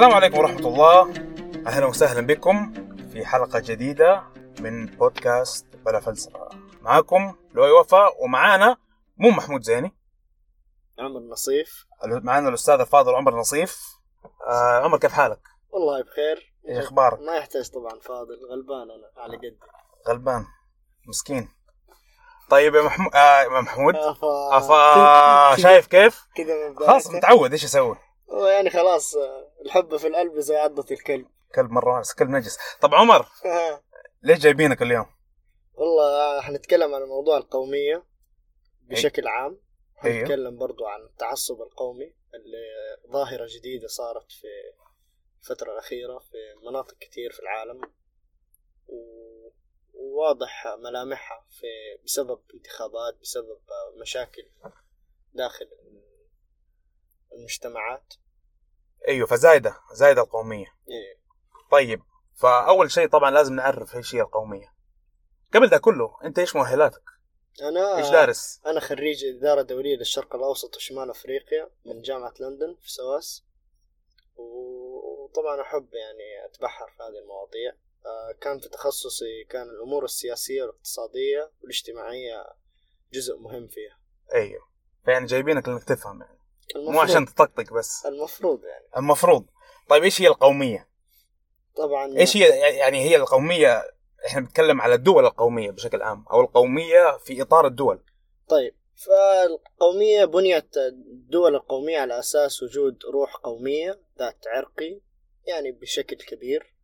السلام عليكم ورحمة الله. أهلا وسهلا بكم في حلقة جديدة من بودكاست بلا فلسفة. معاكم لؤي وفا ومعانا مو محمود زيني. عمر نصيف. معانا الأستاذ الفاضل عمر نصيف. آه عمر كيف حالك؟ والله بخير. إيش أخبارك؟ ما يحتاج طبعا فاضل غلبان أنا على قدي. غلبان. مسكين. طيب يا محمود آه يا محمود. أفا. أفا. شايف كيف؟ من خلاص. متعود إيش أسوي؟ يعني خلاص آه، الحب في القلب زي عضة الكلب. كلب مرة بس كلب نجس. طب عمر ليش جايبينك اليوم؟ والله حنتكلم عن موضوع القومية بشكل عام. أيوه. حنتكلم برضو عن التعصب القومي اللي ظاهرة جديدة صارت في الفترة الأخيرة في مناطق كتير في العالم. وواضح ملامحها في بسبب انتخابات بسبب مشاكل داخل المجتمعات. أيوه فزايدة زايدة القومية. إيه. طيب فأول شيء طبعا لازم نعرف إيش هي القومية. قبل ده كله أنت إيش مؤهلاتك؟ أنا إيش دارس؟ أنا خريج إدارة دولية للشرق الأوسط وشمال أفريقيا من جامعة لندن في سواس وطبعا أحب يعني أتبحر في هذه المواضيع. آه، كان في تخصصي كان الأمور السياسية والاقتصادية والاجتماعية جزء مهم فيها. أيوه. فيعني جايبينك لأنك تفهم يعني. المفروض. مو عشان تطقطق بس. المفروض يعني. المفروض. طيب إيش هي القومية؟ طبعا إيش هي يعني هي القومية؟ إحنا بنتكلم على الدول القومية بشكل عام أو القومية في إطار الدول. طيب فالقومية بنيت الدول القومية على أساس وجود روح قومية ذات عرقي يعني بشكل كبير.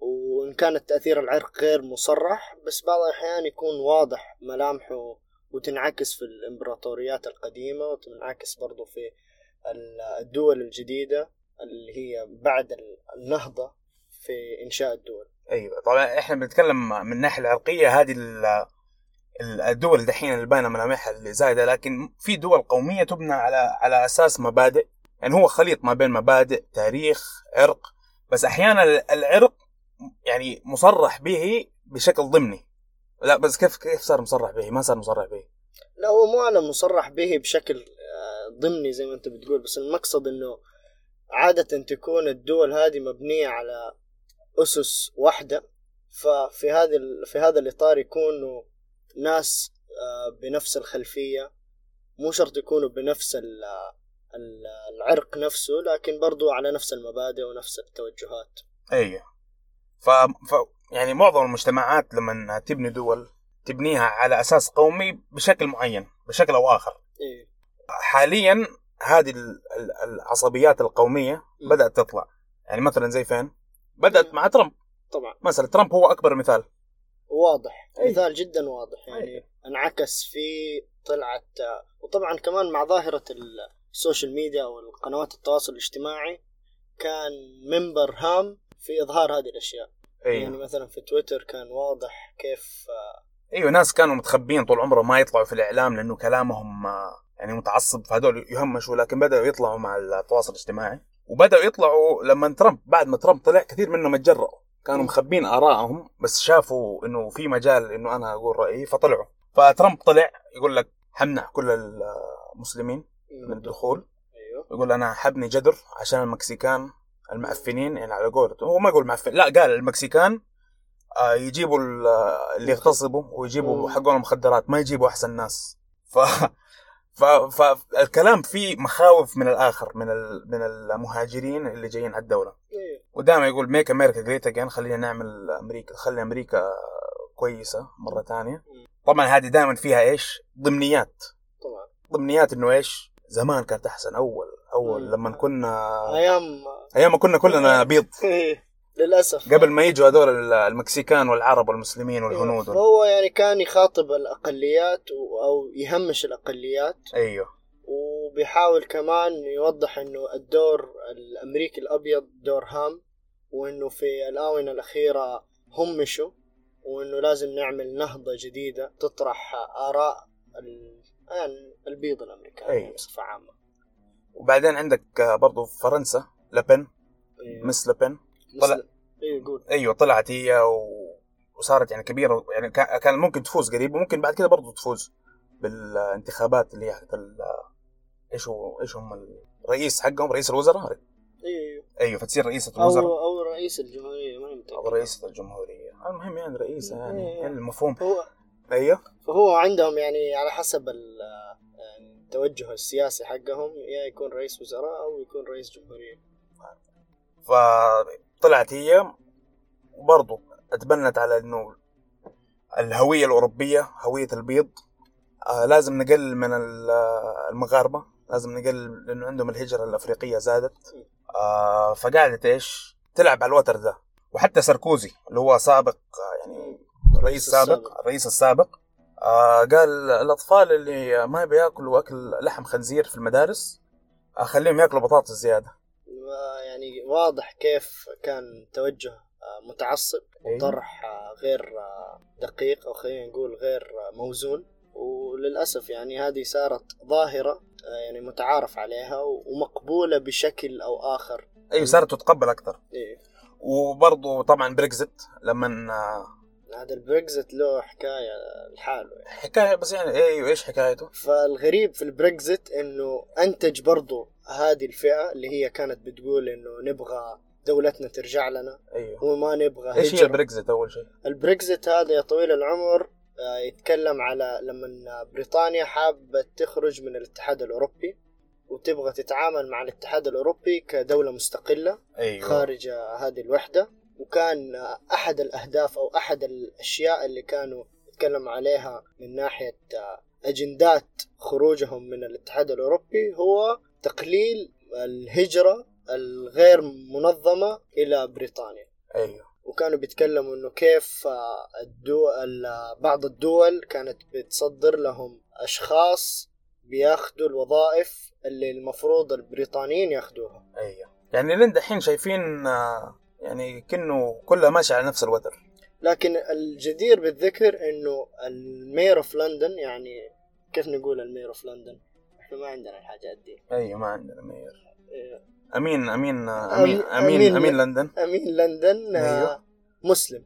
وإن كان التأثير العرق غير مصرح بس بعض الأحيان يكون واضح ملامحه وتنعكس في الإمبراطوريات القديمة وتنعكس برضو في ال- الدول الجديدة اللي هي بعد النهضة في إنشاء الدول. أيوه. طبعا إحنا بنتكلم من الناحيه العرقية هذه ال- ال- الدول دحين اللي باينه ملامحها اللي زايدة لكن في دول قومية تبنى على على أساس مبادئ. يعني هو خليط ما بين مبادئ تاريخ عرق. بس أحيانا ال- العرق يعني مصرح به بشكل ضمني. لا بس كيف كيف صار مصرح به؟ ما صار مصرح به. لا هو مو على مصرح به بشكل آه، ضمني زي ما أنت بتقول بس المقصد إنه عادة تكون الدول هذه مبنية على أسس واحدة. ففي هذا في هذا الإطار يكونوا ناس آه، بنفس الخلفية. مو شرط يكونوا بنفس ال- ال- العرق نفسه لكن برضو على نفس المبادئ ونفس التوجهات. أيوه. ف... ف يعني معظم المجتمعات لما تبني دول تبنيها على أساس قومي بشكل معين بشكل أو آخر إيه. حاليا هذه ال- ال- العصبيات القومية م. بدأت تطلع يعني مثلا زي فين بدأت م. مع ترامب طبعا مثلا ترامب هو أكبر مثال واضح أي. مثال جدا واضح يعني أي. انعكس في طلعت وطبعا كمان مع ظاهرة ال social media والقنوات التواصل الاجتماعي كان منبر هام في إظهار هذه الأشياء يعني مثلا في تويتر كان واضح كيف آه، إيوه ناس كانوا متخبين طول عمرهم ما يطلعوا في الإعلام لأنه كلامهم آه، يعني متعصب فهذول يهمشوا لكن بدأوا يطلعوا مع التواصل الاجتماعي. وبدأوا يطلعوا لما ترامب بعد ما ترامب طلع كثير منهم اتجرأوا. كانوا مخبين آرائهم بس شافوا إنه في مجال إنه أنا أقول رأيي فطلعوا. فترامب طلع يقول لك حمنع كل المسلمين من الدخول. أيوه. يقول أنا حبني جدر عشان المكسيكان. المعفنين يعني على قولته هو ما يقول معفن لا قال المكسيكان آه، يجيبوا ال- اللي يغتصبوا ويجيبوا. حقون المخدرات ما يجيبوا أحسن ناس. ف فالكلام فيه مخاوف من الآخر من ال... من المهاجرين اللي جايين على الدولة. أيوه ودائما يقول make America great again خلينا نعمل أمريكا خلي أمريكا كويسة مرة ثانية. طبعا هذه دائما فيها إيش؟ ضمنيات. طبعا. ضمنيات إنه إيش؟ زمان كانت أحسن أول أول. لما كنا أيام أيام ما كنا كلنا بيض. إيه، للأسف. قبل ما يجوا هذول المكسيكان والعرب والمسلمين والهنود وال... فهو يعني كان يخاطب الأقليات و- أو يهمش الأقليات. أيوه. وبيحاول كمان يوضح إنه الدور الأمريكي الأبيض دور هام وإنه في الآونة الأخيرة همشوا وإنه لازم نعمل نهضة جديدة تطرح آراء ال- يعني البيض الامريكان أيوة. بصفة عامة. وبعدين عندك برضو فرنسا. لبن أيوة. مس لبن طلع- أيوه قول. أيوه طلعت هي و... وصارت يعني كبيرة يعني كا- كان ممكن تفوز قريب وممكن بعد كده برضو تفوز بالانتخابات اللي هي حقت ال... إيش هو إيش هم الرئيس حقهم رئيس الوزراء أيوه أيوه فتصير رئيسه أو الوزراء. أو رئيس الجمهورية ما. أو رئيسه الجمهورية. المهم يعني يعني إيه. يعني المفهوم. هو أيوه. فهو عندهم يعني على حسب ال- يعني التوجه السياسي حقهم يا يكون رئيس وزراء أو يكون رئيس جمهورية. فطلعت هي وبرضه أتبنت على إنه الهوية الأوروبية هوية البيض. آه لازم نقلل من ال- المغاربة لازم نقلل لأنه عندهم الهجرة الأفريقية زادت. آه فقعدت إيش؟ تلعب على الوتر ده وحتى ساركوزي اللي هو سابق آه، يعني رئيس سابق. الرئيس السابق آه قال الأطفال اللي ما يبي ياكلوا أكل لحم خنزير في المدارس اخليهم ياكلوا بطاطس زيادة. و- يعني واضح كيف كان توجه آه، متعصب. وطرح آه، غير آه، دقيق أو خلينا نقول غير موزون وللأسف يعني هذه صارت ظاهرة يعني متعارف عليها ومقبولة بشكل أو آخر أيوه صارت تتقبل أكثر إيه. وبرضه طبعا بريكزت لما هذا البريكزت له حكاية لحاله يعني. حكاية بس يعني أيوه إيش حكايته؟ فالغريب في البريكزت إنه أنتج برضو هذه الفئة اللي هي كانت بتقول إنه نبغى دولتنا ترجع لنا أيوه وما نبغى إيش هي. البريكزت أول شيء؟ البريكزت هذا يا طويل العمر آه، يتكلم على لما بريطانيا حابة تخرج من الاتحاد الأوروبي وتبغى تتعامل مع الاتحاد الأوروبي كدولة مستقلة أيوه خارج هذه الوحدة وكان أحد الأهداف أو أحد الأشياء اللي كانوا يتكلم عليها من ناحية آه، أجندات خروجهم من الاتحاد الأوروبي هو تقليل الهجرة الغير منظمة إلى بريطانيا. أيوه. وكانوا بيتكلموا إنه كيف الدول بعض الدول كانت بتصدر لهم أشخاص بياخذوا الوظائف اللي المفروض البريطانيين ياخذوها أيوه. يعني لين دحين شايفين آه، يعني كأنه كلها ماشية على نفس الوتر. لكن الجدير بالذكر إنه ال mayor of London يعني كيف نقول ال mayor of London إحنا ما عندنا الحاجات دي أيوه ما عندنا mayor. إيه، أمين أمين أمين أم- أمين أمين. أمين لندن. أمين لندن آه، أيوه. مسلم.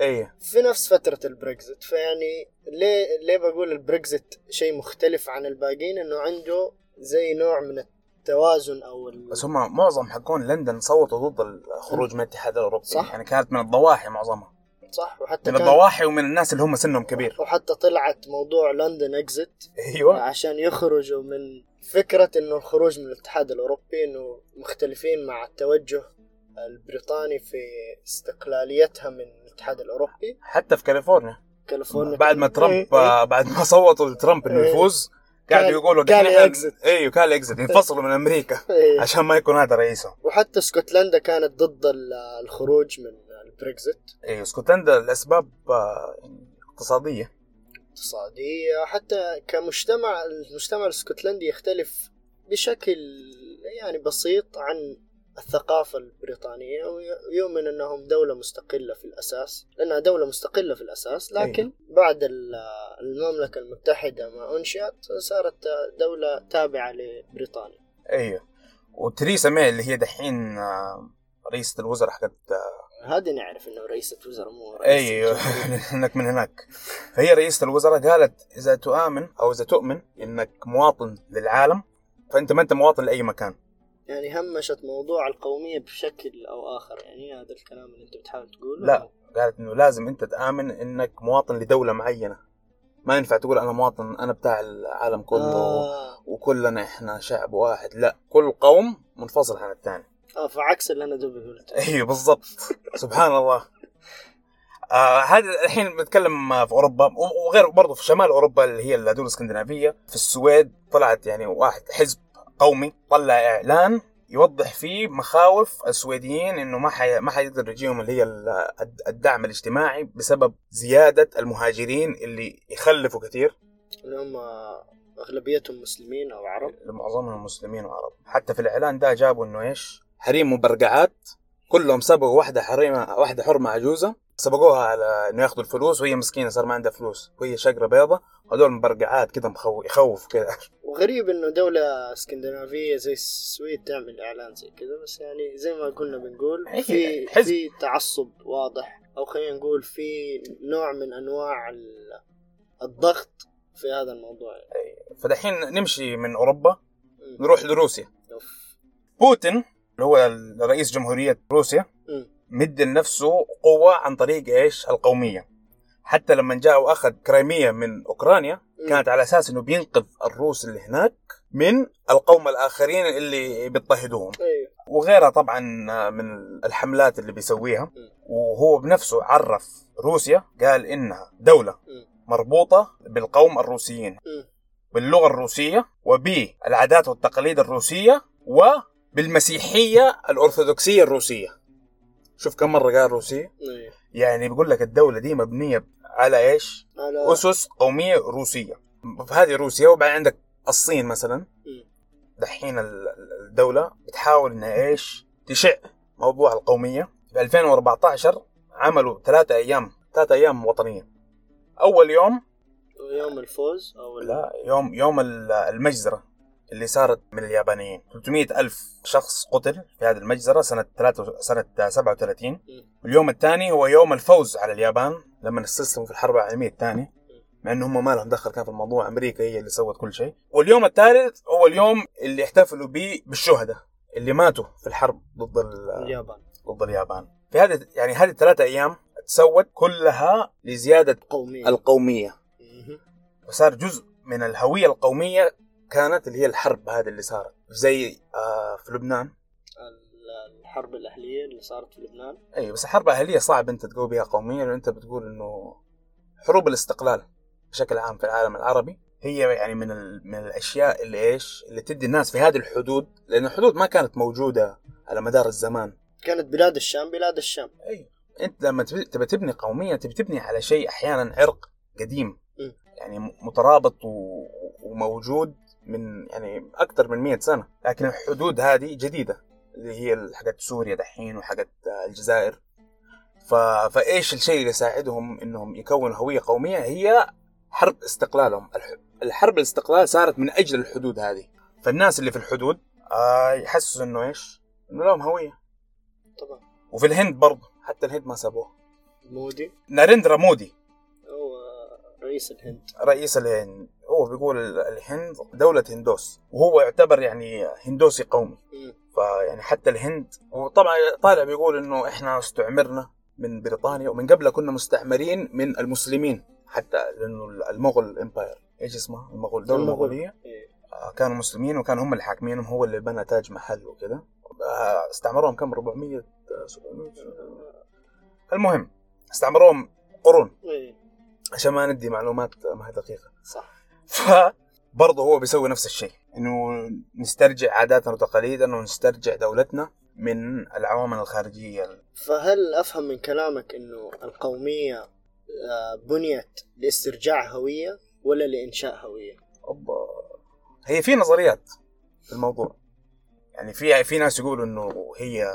أيوه في نفس فترة البريكزت فيعني ليه ليه بقول البريكزت شيء مختلف عن الباقيين؟ إنه عنده زي نوع من التوازن أو ال... بس هم معظم حقون لندن صوتوا ضد الخروج من الاتحاد الأوروبي. صح. يعني كانت من الضواحي معظمها. صح وحتى من كان الضواحي ومن الناس اللي هم سنهم كبير وحتى طلعت موضوع لندن exit أيوه عشان يخرجوا من فكرة إنه الخروج من الاتحاد الأوروبي إنه مختلفين مع التوجه البريطاني في استقلاليتها من الاتحاد الأوروبي حتى في كاليفورنيا كاليفورنيا بعد ما إيه، ترامب إيه. آه، بعد ما صوتوا لترامب إنه إيه. يفوز قاعدوا يقولوا إحنا- exit. أيوه قال exit ينفصلوا من أمريكا إيه. عشان ما يكون هذا رئيسهم وحتى اسكتلندا كانت ضد ال- الخروج من البريكزيت أيوه اسكتلندا الأسباب آه، يعني اقتصادية. اقتصادية حتى كمجتمع المجتمع الاسكتلندي يختلف بشكل يعني بسيط عن الثقافة البريطانية ويؤمن أنهم دولة مستقلة في الأساس لأنها دولة مستقلة في الأساس لكن أيوة. بعد ال- المملكة المتحدة ما أنشئت صارت دولة تابعة لبريطانيا. أيوه وتريسا ماي اللي هي دحين آه، رئيسة الوزراء حقت هذه نعرف أنه رئيسة وزراء مو رئيسة أيوه. انك من هناك. فهي رئيسة الوزراء قالت إذا تؤمن أو إذا تؤمن إنك مواطن للعالم فأنت ما أنت مواطن لأي مكان. يعني همشت موضوع القومية بشكل أو آخر. يعني هذا الكلام اللي أنت بتحاول تقوله؟ لا. قالت إنه لازم أنت تآمن إنك مواطن لدولة معينة. ما ينفع تقول أنا مواطن أنا بتاع العالم كله آه. وكلنا إحنا شعب واحد. لا. كل قوم منفصل عن الثاني. فعكس اللي أنا دوبي قلته. أيوه بالضبط. سبحان الله. آه هذا الحين بنتكلم في أوروبا وغير برضه في شمال أوروبا اللي هي الدول الإسكندنافية. في السويد طلعت يعني واحد حزب قومي طلع إعلان يوضح فيه مخاوف السويديين إنه ما حي... ما حيقدر يجيهم اللي هي ال- الدعم الاجتماعي بسبب زيادة المهاجرين اللي يخلفوا كثير. اللي هم أغلبيتهم مسلمين أو عرب. معظمهم مسلمين وعرب. حتى في الإعلان ده جابوا إنه إيش؟ حريم مبرقعات كلهم سبقوا واحدة حريمة واحدة حرمة عجوزة سبقوها على إنه ياخذوا الفلوس وهي مسكينة صار ما عندها فلوس وهي شقره بيضة وهذول مبرقعات كده مخو... يخوف كده وغريب إنه دولة اسكندنافية زي السويد تعمل إعلان زي كذا بس يعني زي ما كنا بنقول هي في حزب. في تعصب واضح أو خلينا نقول في نوع من أنواع ال- الضغط في هذا الموضوع يعني. فدحين نمشي من أوروبا. نروح لروسيا أوف. بوتين اللي هو رئيس جمهورية روسيا. مد لنفسه قوة عن طريق إيش؟ القومية حتى لما جاء وأخذ كريميا من أوكرانيا. كانت على أساس إنه بينقذ الروس اللي هناك من القوم الآخرين اللي بيضطهدوهم أيوه وغيرها طبعا من الحملات اللي بيسويها وهو بنفسه عرف روسيا قال إنها دولة. مربوطة بالقوم الروسيين. باللغة الروسية وبالعادات والتقاليد الروسية وبالمسيحيه الأرثوذكسية الروسية. شوف كم مرة قال روسية. أيوه يعني بيقول لك الدولة دي مبنية على إيش؟ على أسس قومية روسية. فهذه روسيا وبعدين عندك الصين مثلا. مم. دحين ال- ال- الدولة بتحاول إنها إيش؟ تشع موضوع القومية. في 2014 عملوا ثلاثة أيام ثلاثة أيام وطنية. أول يوم يوم الفوز أو لا يوم يوم ال- المجزرة. اللي صارت من اليابانيين. 300 ألف شخص قتل في هذه المجزرة سنة 3 سنة 37 مم. اليوم الثاني هو يوم الفوز على اليابان لما استسلموا في الحرب العالمية الثانية. مع انه هم ما لهم دخل كان في الموضوع أمريكا هي اللي سوت كل شيء. واليوم الثالث هو اليوم اللي احتفلوا به بالشهداء اللي ماتوا في الحرب ضد ال- اليابان. ضد اليابان. في هذه يعني هذه الثلاثة أيام تسوت كلها لزيادة قومية. القومية. وصار جزء من الهوية القومية كانت اللي هي الحرب هذه اللي صارت. زي آه في لبنان. ال- الحرب الأهلية اللي صارت في لبنان. أي بس الحرب الأهلية صعب أنت تقول بها قوميه لأن انت بتقول إنه حروب الاستقلال بشكل عام في العالم العربي هي يعني من. من الأشياء اللي إيش اللي تدي الناس في هذه الحدود لأن الحدود ما كانت موجودة على مدار الزمان. كانت بلاد الشام بلاد الشام. أي أنت لما تبي تبني قومية تبي تبني على شيء أحيانا عرق قديم. م. يعني مترابط و... وموجود من يعني أكثر من 100 سنة. لكن الحدود هذه جديدة. اللي هي حقت سوريا دحين وحقت الجزائر. ف... فإيش الشيء اللي يساعدهم إنهم يكونوا هوية قومية؟ هي حرب استقلالهم. الح... الحرب الاستقلال صارت من أجل الحدود هذه. فالناس اللي في الحدود آه يحسوا إنه إيش؟ إنه لهم هوية. طبعا. وفي الهند برضه. حتى الهند ما سابوها. مودي؟ ناريندرا مودي. هو رئيس الهند. رئيس الهند. بيقول ال- الهند دولة هندوس وهو يعتبر يعني هندوسي قومي. فيعني حتى الهند وطبعا طالع بيقول إنه إحنا استعمرنا من بريطانيا ومن قبل كنا مستعمرين من المسلمين حتى لأنه المغول امباير إيش اسمها المغول المغول. المغولية إيه. آه، كانوا مسلمين وكانوا هم اللي حاكمينهم هو اللي بنى تاج محل وكذا آه، استعمروهم كم؟ 400 آه، 700 المهم استعمروهم قرون. إيه. عشان ما ندي معلومات ما هي دقيقة. صح. فبرضه هو بيسوي نفس الشيء إنه نسترجع عاداتنا وتقاليدنا ونسترجع دولتنا من العوامل الخارجية فهل أفهم من كلامك إنه القومية آه، بنيت لاسترجاع هوية ولا لإنشاء هوية؟ أوبا. هي في نظريات في الموضوع يعني في في ناس يقولوا إنه هي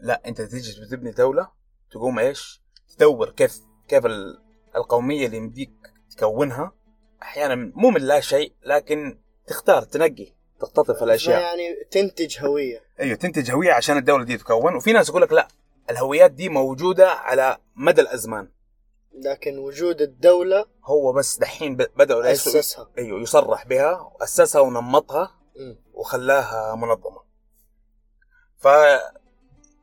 لا أنت تيجي تبني دولة تقوم إيش تدور كيف كيف ال- القومية اللي يمديك تكونها أحيانا مو من لا شيء لكن تختار تنقي تقتطف الأشياء. يعني تنتج هوية. أيوه تنتج هوية عشان الدولة دي تتكون وفي ناس يقول لك لا الهويات دي موجودة على مدى الأزمان. لكن وجود الدولة هو بس دحين بداوا إيش أسسها. أيوه يصرح بها وأسسها ونمطها مم. وخلاها منظمة. ف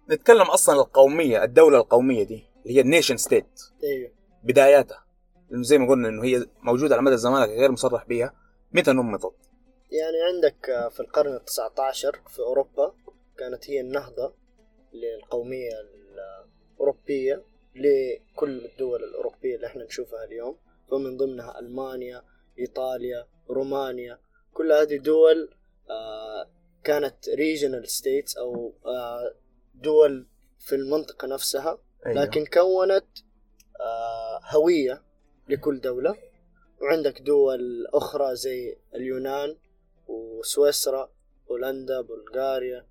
نتكلم أصلا القومية الدولة القومية دي اللي هي ال nation state. أيوه. بداياتها. زي ما قلنا إنه هي موجودة على مدى الزمان لكن غير مصرح بها متى نمطت يعني عندك آه، في القرن التسعة عشر في أوروبا كانت هي النهضة للقومية الأوروبية لكل الدول الأوروبية اللي إحنا نشوفها اليوم ومن ضمنها ألمانيا إيطاليا رومانيا. كل هذه دول آه، كانت regional states أو آه، دول في المنطقة نفسها أيوة. لكن كونت هوية لكل دولة. وعندك دول أخرى زي اليونان وسويسرا هولندا بلغاريا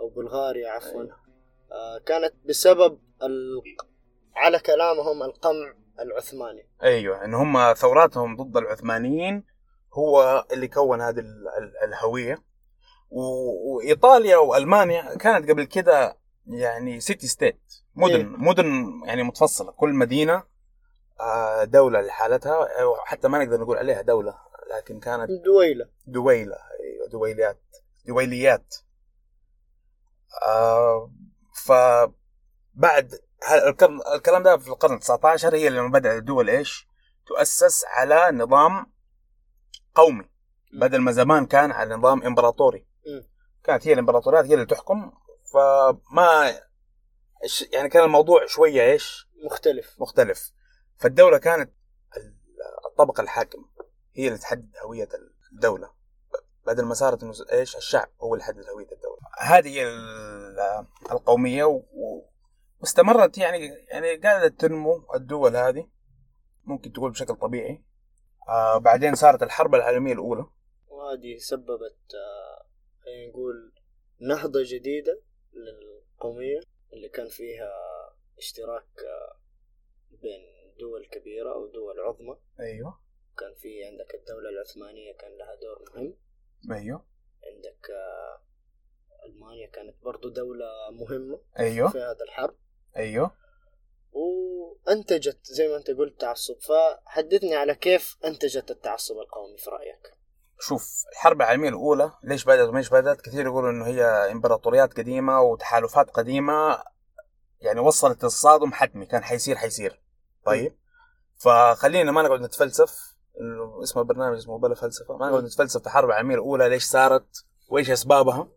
أو بلغاريا عفوا. آه، كانت بسبب ال... على كلامهم القمع العثماني. أيوه إن هم ثوراتهم ضد العثمانيين هو اللي كون هذه ال- ال- الهوية. و- وإيطاليا وألمانيا كانت قبل كده يعني سيتي ستيت مدن إيه. مدن يعني متفصلة. كل مدينة آه، دولة لحالتها حتى ما نقدر نقول عليها دولة لكن كانت دويلة. دويلة أيوه دويليات دويليات. آه فبعد الكلام ده في القرن 19 هي لما بدأت الدول إيش؟ تؤسس على نظام قومي. بدل ما زمان كان على نظام إمبراطوري. كانت هي الإمبراطوريات هي اللي تحكم. فما يعني كان الموضوع شوية إيش؟ مختلف. مختلف. فالدولة كانت ال- الطبقة الحاكمة هي اللي تحدد هوية الدولة. بدل ما صارت إنه إيش؟ الشعب هو اللي يحدد هوية الدولة. هذه هي ال- القومية و- و- واستمرت يعني يعني قاعدة تنمو الدول هذه ممكن تقول بشكل طبيعي. آه بعدين صارت الحرب العالمية الأولى. وهذه سببت آه، خلينا نقول نهضة جديدة للقومية اللي كان فيها اشتراك آه، بين دول كبيرة أو دول عظمى. أيوه. كان في عندك الدولة العثمانية كان لها دور مهم. أيوه. عندك آه، ألمانيا كانت برضو دولة مهمة أيوه. في هذا الحرب. أيوه. وأنتجت زي ما أنت قلت تعصب. فحدثني على كيف أنتجت التعصب القومي في رأيك؟ شوف الحرب العالمية الأولى ليش بدأت وماش بدأت؟ كثير يقولوا إنه هي إمبراطوريات قديمة وتحالفات قديمة يعني وصلت الصادم حتمي كان حيصير حيصير. طيب. فخلينا ما نقعد نتفلسف إنه اسم البرنامج اسمه بلا فلسفة ما نقعد نتفلسف في الحرب العالمية الأولى ليش صارت؟ وإيش أسبابها؟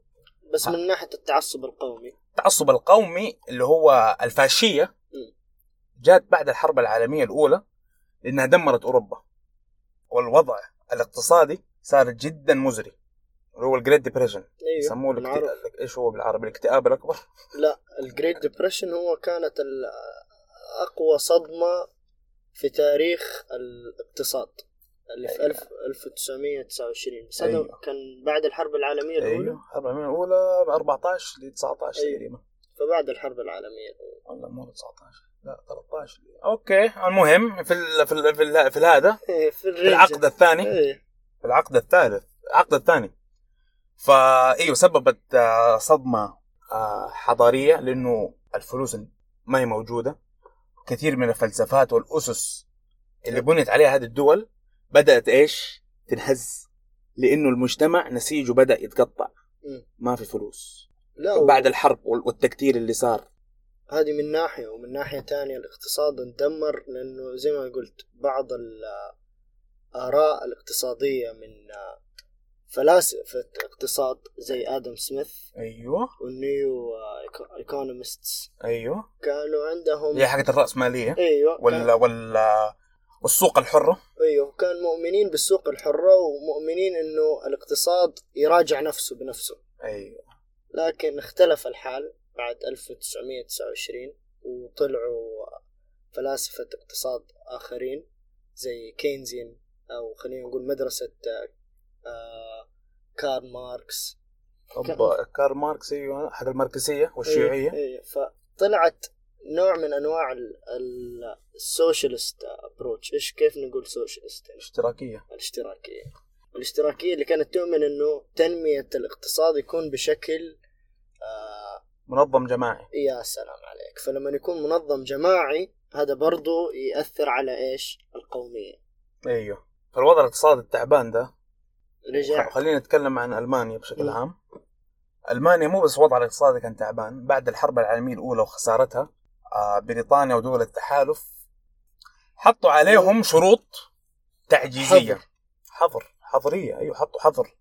بس من ناحية التعصب القومي. التعصب القومي اللي هو الفاشية مم. جات بعد الحرب العالمية الأولى لأنها دمرت أوروبا. والوضع الاقتصادي صار جدا مزري. اللي هو ال Great Depression أيوه يسموه. الاكت... إيش هو بالعربي؟ الاكتئاب الأكبر. لا ال Great Depression هو كانت ال- أقوى صدمة في تاريخ الاقتصاد. اللي في أيوة. 1000 1929 بس هذا أيوة. كان بعد الحرب العالمية الأولى؟ أيوه. الحرب العالمية الأولى ب 14 ل 19 أيوة. تقريبا. فبعد الحرب العالمية الأولى. ولا مو 19 لا 13 okay. المهم في ال... في ال... في, ال... في هذا إيه، في في العقد الثاني. إيه. في العقد الثالث العقد الثاني. فايوه سببت آه، صدمة آه، حضارية لأنه الفلوس ما هي موجودة. كثير من الفلسفات والأسس اللي بنيت عليها هذه الدول بدأت إيش؟ تنهز لأنه المجتمع نسيجه بدا يتقطع. ما في فلوس لا و- بعد الحرب وال- والتكتير اللي صار هذه من ناحية ومن ناحية ثانية الاقتصاد اندمر لأنه زي ما قلت بعض الاراء الاقتصادية من فلاسفة اقتصاد زي آدم سميث أيوه. والنيو إيكونومستس أيوه. كانوا عندهم هي حقت الراسماليه أيوه وال كان وال والسوق الحرة. أيوه كان مؤمنين بالسوق الحرة ومؤمنين إنه الاقتصاد يراجع نفسه بنفسه. أيوه. لكن اختلف الحال بعد 1929 وطلعوا فلاسفة اقتصاد آخرين زي Keynesian أو خلينا نقول مدرسة آه، آه، كارل ماركس أوبا، كارل ماركس أيوه حق الماركسية والشيوعية. إيه، إيه، فطلعت نوع من أنواع ال- ال- ال socialist approach إيش كيف نقول socialist؟ يعني اشتراكيه الاشتراكية. الاشتراكية اللي كانت تؤمن إنه تنمية الاقتصاد يكون بشكل آه منظم جماعي. يا سلام عليك. فلما يكون منظم جماعي هذا برضو يأثر على إيش؟ القومية. أيوه. فالوضع الاقتصادي التعبان ده رجع. خلينا نتكلم عن ألمانيا بشكل. عام. ألمانيا مو بس وضعها الاقتصادي كان تعبان بعد الحرب العالمية الأولى وخسارتها آه بريطانيا ودول التحالف حطوا عليهم شروط تعجيزية. حظر. حظر. حظرية أيوه حطوا حظر.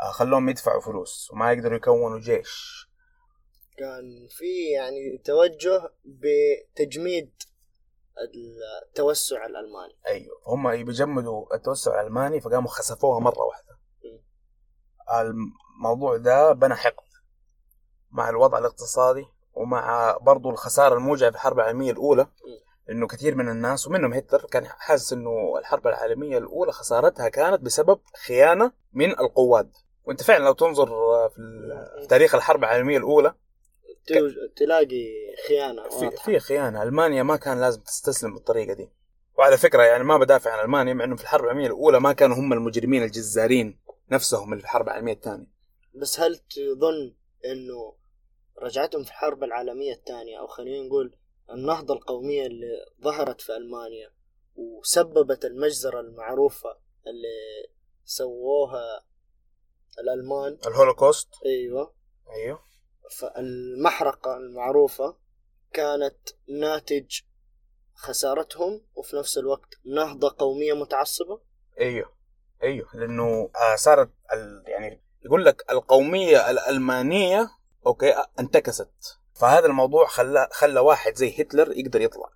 آه خلوهم يدفعوا فلوس وما يقدروا يكونوا جيش. كان في يعني توجه بتجميد التوسع الألماني. أيوه. هم بيجمدوا التوسع الألماني فقاموا خسفوها مرة واحدة. الموضوع ده بنى حقد مع الوضع الاقتصادي ومع برضو الخسارة الموجعه في الحرب العالمية الأولى إنه كثير من الناس ومنهم هتلر كان حاسس إنه الحرب العالمية الأولى خسارتها كانت بسبب خيانة من القواد. وأنت فعلا لو تنظر في تاريخ الحرب العالمية الأولى تلاقي خيانة في. في خيانة. ألمانيا ما كان لازم تستسلم بالطريقة دي. وعلى فكرة يعني ما بدافع عن ألمانيا مع إنه في الحرب العالمية الأولى ما كانوا هم المجرمين الجزارين نفسهم اللي في الحرب العالمية الثانية. بس هل تظن إنه رجعتهم في الحرب العالمية الثانية؟ أو خلينا نقول النهضة القومية اللي ظهرت في ألمانيا وسببت المجزرة المعروفة اللي سووها الألمان. الهولوكوست؟ أيوه. أيوه. فالمحرقة المعروفة كانت ناتج خسارتهم وفي نفس الوقت نهضة قومية متعصبة؟ أيوه أيوه لأنه آه صارت ال- يعني يقول لك القومية الألمانية okay آه، انتكست. فهذا الموضوع خلى خلى واحد زي هتلر يقدر يطلع.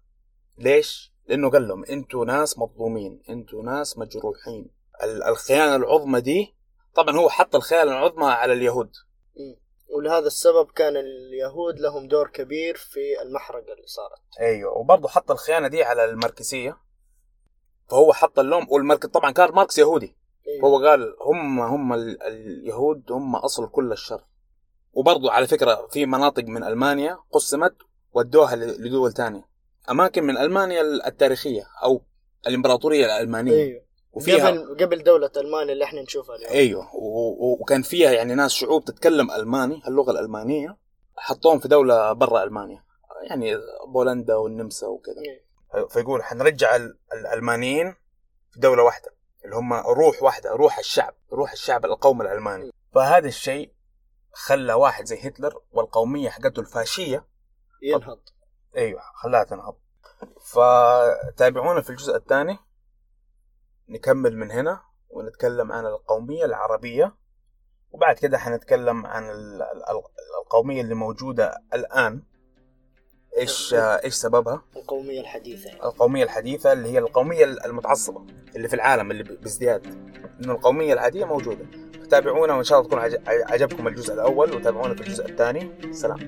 ليش؟ لأنه قال لهم أنتوا ناس مظلومين أنتوا ناس مجروحين. ال- الخيانة العظمى دي طبعا هو حط الخيانة العظمى على اليهود. ولهذا السبب كان اليهود لهم دور كبير في المحرقة اللي صارت. أيوه وبرضه حط الخيانة دي على الماركسية. فهو حط اللوم والمارك طبعا كان ماركس يهودي. أيوة. هو قال هم هم ال- اليهود هم أصل كل الشر. وبرضو على فكرة في مناطق من ألمانيا قسمت ودوها لدول تانية. أماكن من ألمانيا التاريخية أو الإمبراطورية الألمانية. أيوه وفيها قبل قبل دولة ألمانيا اللي إحنا نشوفها اليوم. أيوه. وكان فيها يعني ناس شعوب تتكلم ألماني اللغة الألمانية حطوهم في دولة برا ألمانيا. يعني بولندا والنمسا وكذا. أيوة. فيقول حنرجع ال- الألمانيين في دولة واحدة اللي هم روح واحدة روح الشعب روح الشعب القومي الألماني. فهذا الشيء خلى واحد زي هتلر والقومية حقته الفاشية ينهض. أيوه خلاها تنهض. فتابعونا في الجزء الثاني. نكمل من هنا ونتكلم عن القومية العربية. وبعد كده حنتكلم عن ال- ال- القومية اللي موجودة الآن. إيش إيش سببها؟ القومية الحديثة. القومية الحديثة اللي هي القومية المتعصبة اللي في العالم اللي بازدياد. إنه القومية العادية موجودة. تابعونا وإن شاء الله تكون عج- عجبكم الجزء الأول وتابعونا في الجزء الثاني. سلام.